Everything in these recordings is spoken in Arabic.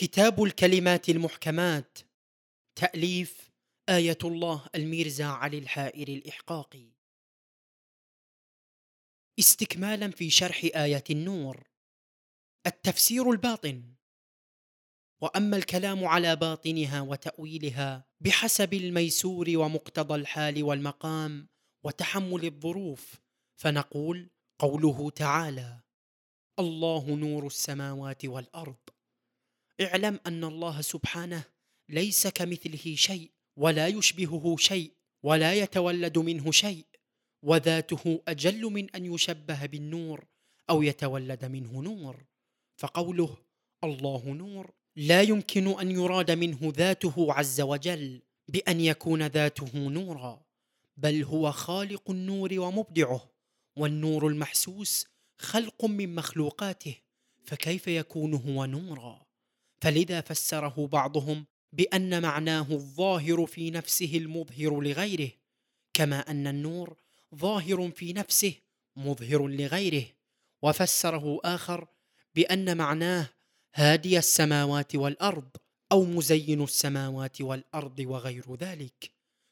كتاب الكلمات المحكمات. تأليف آية الله الميرزا علي الحائر الإحقاقي استكمالا في شرح آية النور. التفسير الباطن. وأما الكلام على باطنها وتأويلها بحسب الميسور ومقتضى الحال والمقام وتحمل الظروف فنقول قوله تعالى الله نور السماوات والأرض اعلم أن الله سبحانه ليس كمثله شيء ولا يشبهه شيء ولا يتولد منه شيء وذاته أجل من أن يشبه بالنور أو يتولد منه نور. فقوله الله نور لا يمكن أن يراد منه ذاته عز وجل بأن يكون ذاته نورا بل هو خالق النور ومبدعه والنور المحسوس خلق من مخلوقاته فكيف يكون هو نورا فلذا فسره بعضهم بأن معناه الظاهر في نفسه المظهر لغيره كما أن النور ظاهر في نفسه مظهر لغيره وفسره آخر بأن معناه هادي السماوات والأرض أو مزين السماوات والأرض وغير ذلك.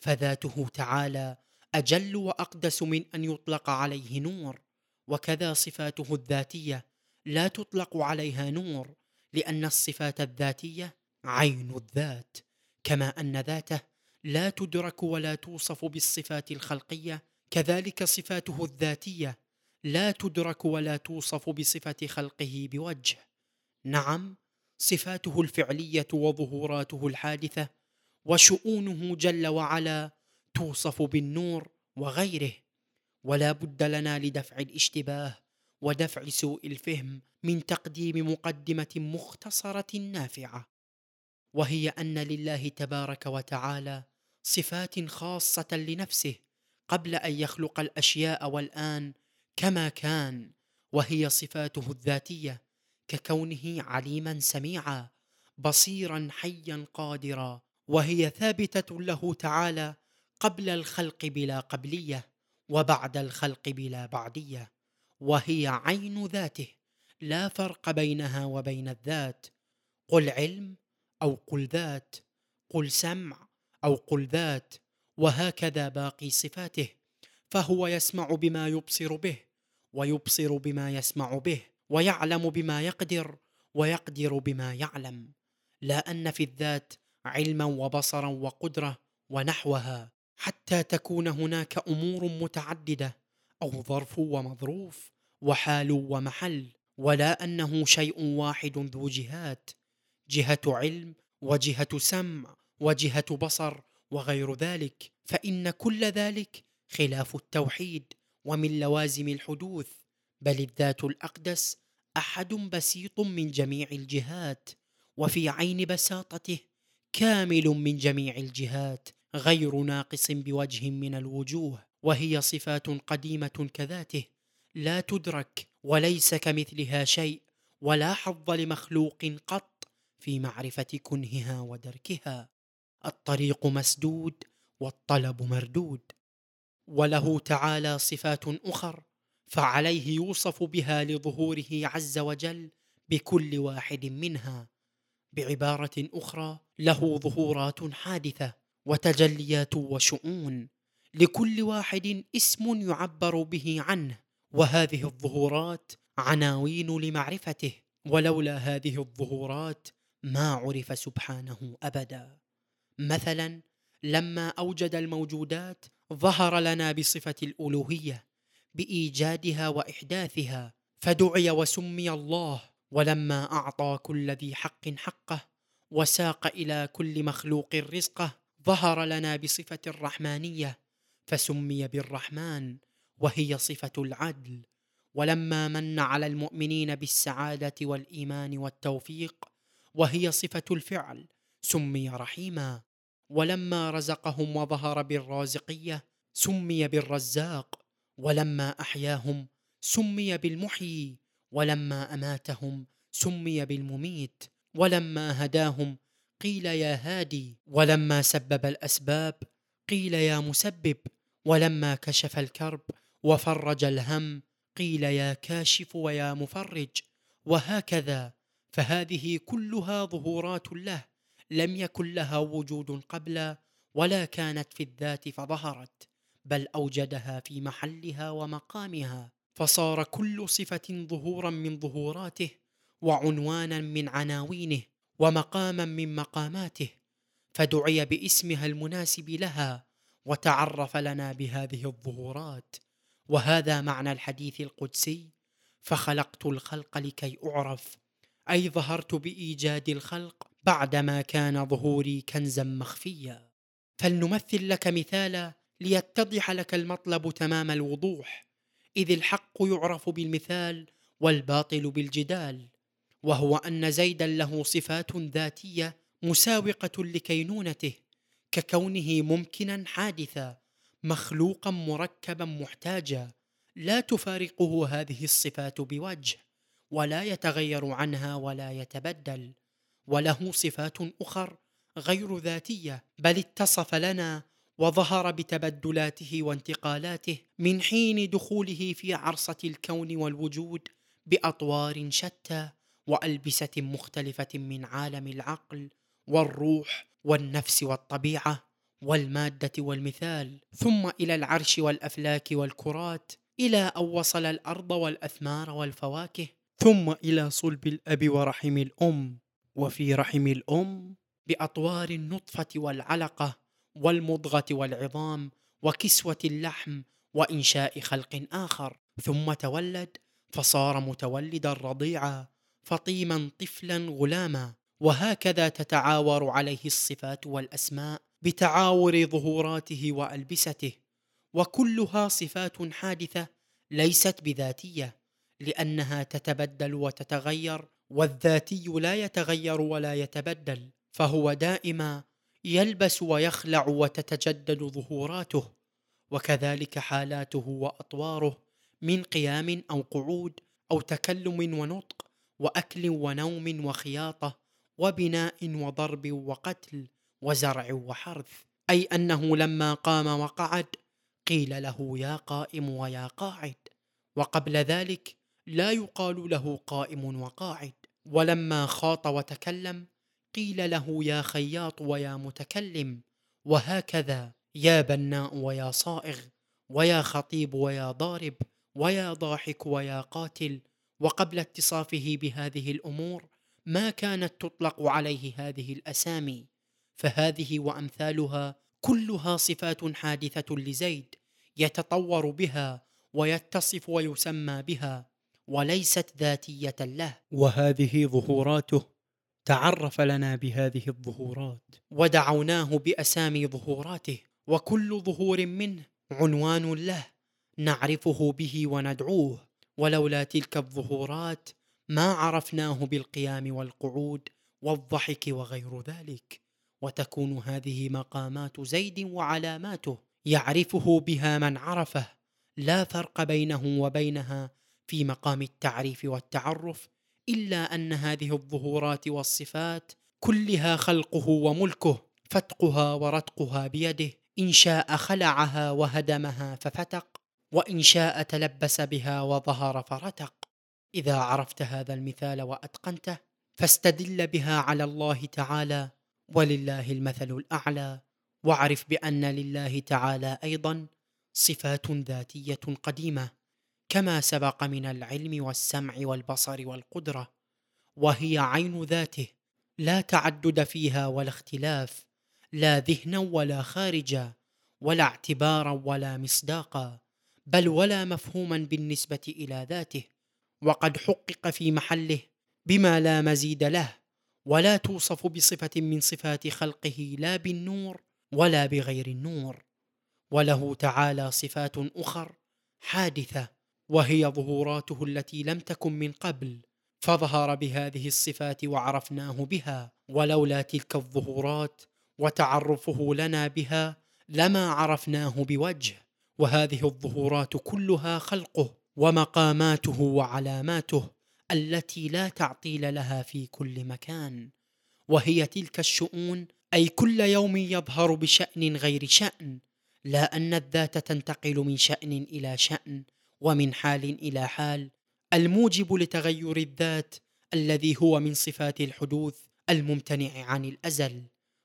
فذاته تعالى أجل وأقدس من أن يطلق عليه نور وكذا صفاته الذاتية لا تطلق عليها نور لأن الصفات الذاتية عين الذات كما أن ذاته لا تدرك ولا توصف بالصفات الخلقية كذلك صفاته الذاتية لا تدرك ولا توصف بصفة خلقه بوجه. نعم صفاته الفعلية وظهوراته الحادثة وشؤونه جل وعلا توصف بالنور وغيره. ولا بد لنا لدفع الاشتباه ودفع سوء الفهم من تقديم مقدمة مختصرة نافعة وهي أن لله تبارك وتعالى صفات خاصة لنفسه قبل أن يخلق الأشياء والآن كما كان وهي صفاته الذاتية ككونه عليما سميعا بصيرا حيا قادرا وهي ثابتة له تعالى قبل الخلق بلا قبلية وبعد الخلق بلا بعدية. وهي عين ذاته لا فرق بينها وبين الذات. قل علم أو قل ذات قل سمع أو قل ذات وهكذا باقي صفاته. فهو يسمع بما يبصر به ويبصر بما يسمع به ويعلم بما يقدر ويقدر بما يعلم. لا أن في الذات علما وبصرا وقدرة ونحوها حتى تكون هناك أمور متعددة. أو ظرف ومظروف وحال ومحل ولا أنه شيء واحد ذو جهات جهة علم وجهة سمع وجهة بصر وغير ذلك فإن كل ذلك خلاف التوحيد ومن لوازم الحدوث بل الذات الأقدس أحد بسيط من جميع الجهات وفي عين بساطته كامل من جميع الجهات غير ناقص بوجه من الوجوه. وهي صفات قديمة كذاته. لا تدرك وليس كمثلها شيء ولا حظ لمخلوق قط في معرفة كنهها ودركها. الطريق مسدود والطلب مردود. وله تعالى صفات أخر فعليه يوصف بها لظهوره عز وجل بكل واحد منها. بعبارة أخرى له ظهورات حادثة وتجليات وشؤون. لكل واحد اسم يعبر به عنه وهذه الظهورات عناوين لمعرفته ولولا هذه الظهورات ما عرف سبحانه أبدا. مثلا لما أوجد الموجودات ظهر لنا بصفة الألوهية بإيجادها وإحداثها فدعي وسمي الله ولما أعطى كل ذي حق حقه وساق إلى كل مخلوق رزقه ظهر لنا بصفة الرحمانية فسمي بالرحمن وهي صفة العدل. ولما من على المؤمنين بالسعادة والإيمان والتوفيق وهي صفة الفعل سمي رحيما. ولما رزقهم وظهر بالرازقية سمي بالرزاق. ولما أحياهم سمي بالمحيي. ولما أماتهم سمي بالمميت. ولما هداهم قيل يا هادي. ولما سبب الأسباب قيل يا مسبب. ولما كشف الكرب وفرج الهم قيل يا كاشف ويا مفرج وهكذا فهذه كلها ظهورات له لم يكن لها وجود قبل ولا كانت في الذات فظهرت بل أوجدها في محلها ومقامها فصار كل صفة ظهورا من ظهوراته وعنوانا من عناوينه ومقاما من مقاماته فدعي باسمها المناسب لها وتعرف لنا بهذه الظهورات وهذا معنى الحديث القدسي فخلقت الخلق لكي أعرف. أي ظهرت بإيجاد الخلق بعدما كان ظهوري كنزا مخفيا. فلنمثل لك مثالا ليتضح لك المطلب تمام الوضوح. إذ الحق يعرف بالمثال والباطل بالجدال وهو أن زيدا له صفات ذاتية مساوقة لكينونته. ككونه ممكنا حادثا مخلوقا مركبا محتاجا. لا تفارقه هذه الصفات بوجه ولا يتغير عنها ولا يتبدل. وله صفات أخر غير ذاتية بل اتصف لنا وظهر بتبدلاته وانتقالاته من حين دخوله في عرصة الكون والوجود بأطوار شتى وألبسة مختلفة من عالم العقل والروح والنفس والطبيعة والمادة والمثال ثم إلى العرش والأفلاك والكرات إلى أن وصل الأرض والأثمار والفواكه ثم إلى صلب الأب ورحم الأم. وفي رحم الأم بأطوار النطفة والعلقة والمضغة والعظام وكسوة اللحم وإنشاء خلق آخر. ثم تولد فصار متولدا رضيعا فطيما طفلا غلاما. وهكذا تتعاور عليه الصفات والأسماء بتعاور ظهوراته وألبسته وكلها صفات حادثة ليست بذاتية لأنها تتبدل وتتغير والذاتي لا يتغير ولا يتبدل فهو دائما يلبس ويخلع وتتجدد ظهوراته وكذلك حالاته وأطواره من قيام أو قعود أو تكلم ونطق وأكل ونوم وخياطة وبناء وضرب وقتل وزرع وحرث. أي أنه لما قام وقعد قيل له يا قائم ويا قاعد. وقبل ذلك لا يقال له قائم وقاعد. ولما خاط وتكلم قيل له يا خياط ويا متكلم. وهكذا يا بناء ويا صائغ ويا خطيب ويا ضارب ويا ضاحك ويا قاتل. وقبل اتصافه بهذه الأمور ما كانت تطلق عليه هذه الأسامي فهذه وأمثالها كلها صفات حادثة لزيد يتطور بها ويتصف ويسمى بها وليست ذاتية له. وهذه ظهوراته تعرف لنا بهذه الظهورات. ودعوناه بأسامي ظهوراته وكل ظهور منه عنوان له نعرفه به وندعوه ولولا تلك الظهورات ما عرفناه بالقيام والقعود والضحك وغير ذلك. وتكون هذه مقامات زيد وعلاماته يعرفه بها من عرفه. لا فرق بينه وبينها في مقام التعريف والتعرف إلا أن هذه الظهورات والصفات كلها خلقه وملكه فتقها ورتقها بيده. إن شاء خلعها وهدمها ففتق وإن شاء تلبس بها وظهر فرتق. إذا عرفت هذا المثال وأتقنته فاستدل بها على الله تعالى ولله المثل الأعلى واعرف بأن لله تعالى أيضا صفات ذاتية قديمة كما سبق من العلم والسمع والبصر والقدرة وهي عين ذاته لا تعدد فيها ولا اختلاف لا ذهنا ولا خارجا ولا اعتبارا ولا مصداقا بل ولا مفهوما بالنسبة إلى ذاته. وقد حقق في محله بما لا مزيد له ولا توصف بصفة من صفات خلقه لا بالنور ولا بغير النور وله تعالى صفات أخر حادثة وهي ظهوراته التي لم تكن من قبل فظهر بهذه الصفات وعرفناه بها ولولا تلك الظهورات وتعرفه لنا بها لما عرفناه بوجه وهذه الظهورات كلها خلقه ومقاماته وعلاماته التي لا تعطيل لها في كل مكان. وهي تلك الشؤون أي كل يوم يظهر بشأن غير شأن لا أن الذات تنتقل من شأن إلى شأن ومن حال إلى حال. الموجب لتغير الذات الذي هو من صفات الحدوث الممتنع عن الأزل.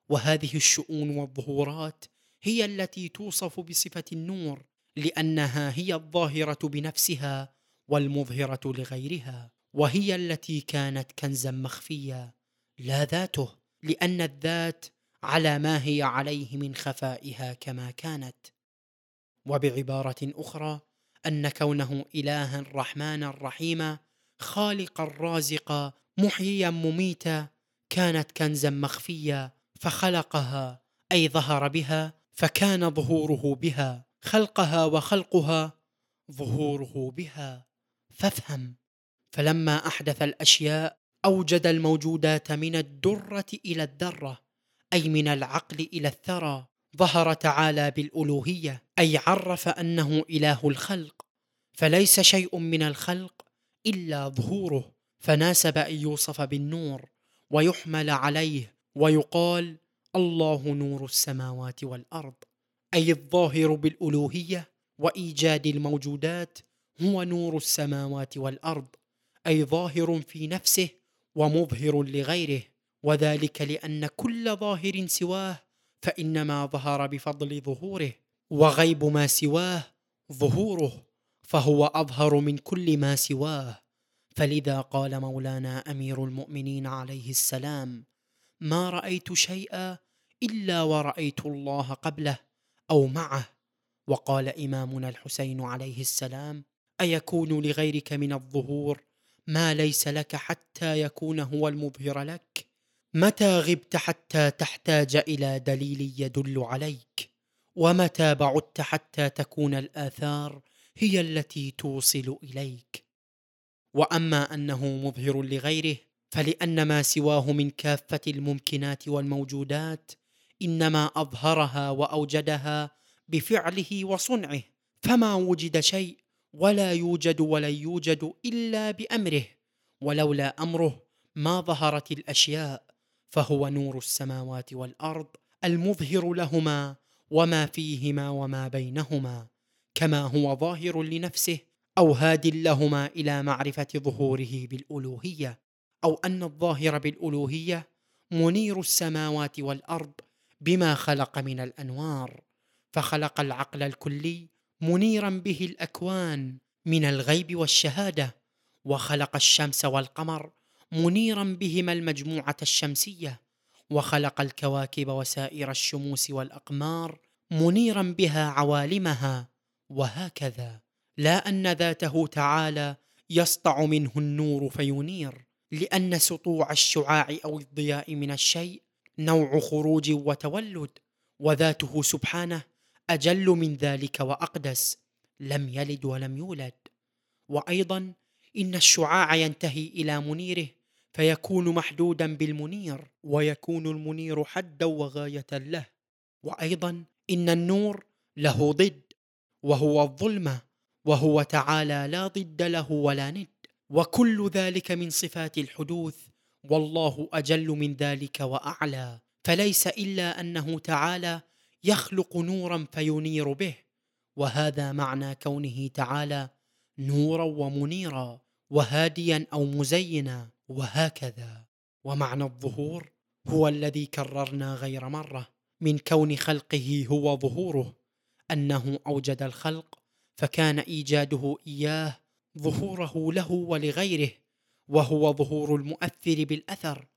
وهذه الشؤون والظهورات هي التي توصف بصفة النور لأنها هي الظاهرة بنفسها والمظهرة لغيرها وهي التي كانت كنزا مخفيا لا ذاته لأن الذات على ما هي عليه من خفائها كما كانت. وبعبارة أخرى أن كونه الها رحمانا رحيما خالقا رازقا محييا مميتا كانت كنزا مخفيا فخلقها أي ظهر بها فكان ظهوره بها. خلقها وخلقها ظهوره بها. فافهم. فلما أحدث الأشياء أوجد الموجودات من الدرة إلى الذره أي من العقل إلى الثرى. ظهر تعالى بالألوهية أي عرف أنه إله الخلق. فليس شيء من الخلق إلا ظهوره. فناسب أن يوصف بالنور ويحمل عليه ويقال الله نور السماوات والأرض. أي الظاهر بالألوهية وإيجاد الموجودات هو نور السماوات والأرض أي ظاهر في نفسه ومظهر لغيره. وذلك لأن كل ظاهر سواه فإنما ظهر بفضل ظهوره وغيب ما سواه ظهوره فهو أظهر من كل ما سواه. فلذا قال مولانا أمير المؤمنين عليه السلام ما رأيت شيئا إلا ورأيت الله قبله أو معه؟ وقال إمامنا الحسين عليه السلام أيكون لغيرك من الظهور ما ليس لك حتى يكون هو المظهر لك؟ متى غبت حتى تحتاج إلى دليل يدل عليك؟ ومتى بعدت حتى تكون الآثار هي التي توصل إليك؟ وأما أنه مظهر لغيره فلأن ما سواه من كافة الممكنات والموجودات إنما أظهرها وأوجدها بفعله وصنعه فما وجد شيء ولا يوجد ولن يوجد إلا بأمره ولولا أمره ما ظهرت الأشياء فهو نور السماوات والأرض المظهر لهما وما فيهما وما بينهما كما هو ظاهر لنفسه أو هاد لهما إلى معرفة ظهوره بالألوهية أو أن الظاهر بالألوهية منير السماوات والأرض بما خلق من الأنوار فخلق العقل الكلي منيرا به الأكوان من الغيب والشهادة وخلق الشمس والقمر منيرا بهما المجموعة الشمسية وخلق الكواكب وسائر الشموس والأقمار منيرا بها عوالمها. وهكذا لا أن ذاته تعالى يسطع منه النور فينير لأن سطوع الشعاع أو الضياء من الشيء نوع خروج وتولد وذاته سبحانه أجل من ذلك وأقدس لم يلد ولم يولد. وأيضا إن الشعاع ينتهي إلى منيره فيكون محدودا بالمنير ويكون المنير حدا وغاية له. وأيضا إن النور له ضد وهو الظلمة وهو تعالى لا ضد له ولا ند. وكل ذلك من صفات الحدوث والله أجل من ذلك وأعلى فليس إلا أنه تعالى يخلق نورا فينير به وهذا معنى كونه تعالى نورا ومنيرا وهاديا أو مزينا وهكذا. ومعنى الظهور هو الذي كررنا غير مرة من كون خلقه هو ظهوره أنه أوجد الخلق فكان إيجاده إياه ظهوره له ولغيره. وهو ظهور المؤثر بالأثر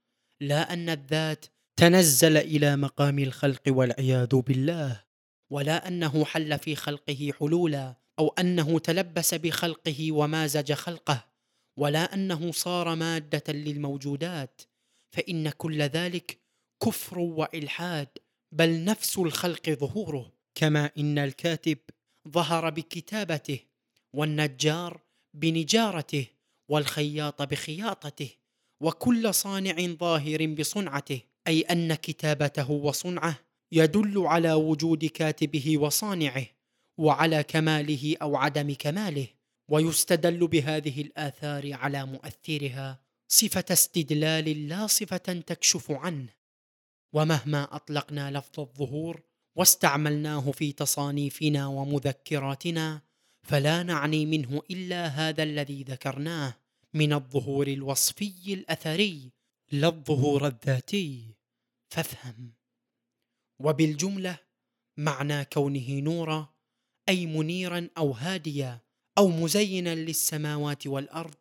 لا أن الذات تنزل إلى مقام الخلق والعياذ بالله ولا أنه حل في خلقه حلولا أو أنه تلبس بخلقه ومازج خلقه ولا أنه صار مادة للموجودات فإن كل ذلك كفر وإلحاد بل نفس الخلق ظهوره كما إن الكاتب ظهر بكتابته والنجار بنجارته. والخياط بخياطته وكل صانع ظاهر بصنعته أي أن كتابته وصنعه يدل على وجود كاتبه وصانعه وعلى كماله أو عدم كماله ويستدل بهذه الآثار على مؤثرها صفة استدلال لا صفة تكشف عنه. ومهما أطلقنا لفظ الظهور واستعملناه في تصانيفنا ومذكراتنا فلا نعني منه إلا هذا الذي ذكرناه من الظهور الوصفي الأثري لا الظهور الذاتي. فافهم. وبالجملة معنى كونه نورا أي منيرا أو هاديا أو مزينا للسماوات والأرض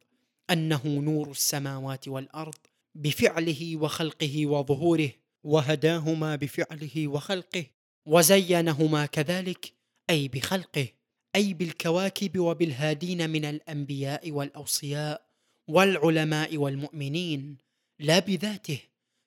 أنه نور السماوات والأرض بفعله وخلقه وظهوره وهداهما بفعله وخلقه وزينهما كذلك أي بخلقه. أي بالكواكب وبالهادين من الأنبياء والأوصياء والعلماء والمؤمنين لا بذاته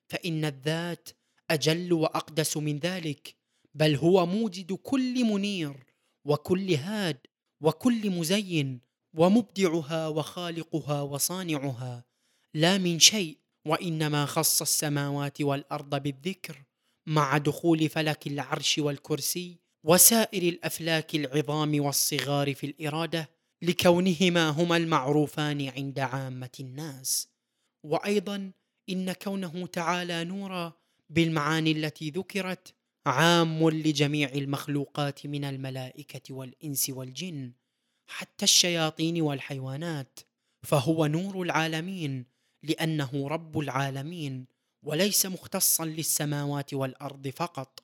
فإن الذات أجل وأقدس من ذلك بل هو موجد كل منير وكل هاد وكل مزين ومبدعها وخالقها وصانعها لا من شيء وإنما خص السماوات والأرض بالذكر مع دخول فلك العرش والكرسي وسائر الأفلاك العظام والصغار في الإرادة لكونهما هما المعروفان عند عامة الناس. وأيضا إن كونه تعالى نورا بالمعاني التي ذكرت عام لجميع المخلوقات من الملائكة والإنس والجن حتى الشياطين والحيوانات. فهو نور العالمين لأنه رب العالمين وليس مختصا للسماوات والأرض فقط.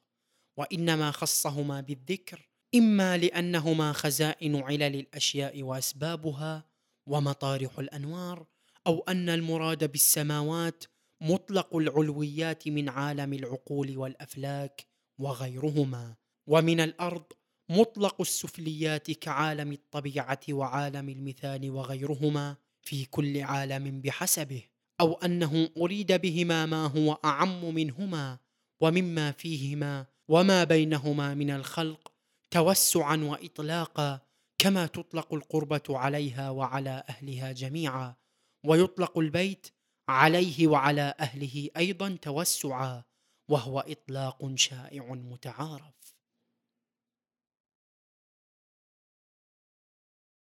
وإنما خصهما بالذكر إما لأنهما خزائن علل الأشياء وأسبابها ومطارح الأنوار أو أن المراد بالسماوات مطلق العلويات من عالم العقول والأفلاك وغيرهما. ومن الأرض مطلق السفليات كعالم الطبيعة وعالم المثال وغيرهما في كل عالم بحسبه أو أنه أريد بهما ما هو أعم منهما ومما فيهما وما بينهما من الخلق توسعا واطلاقا كما تطلق القربه عليها وعلى اهلها جميعا ويطلق البيت عليه وعلى اهله أيضا توسعا وهو اطلاق شائع متعارف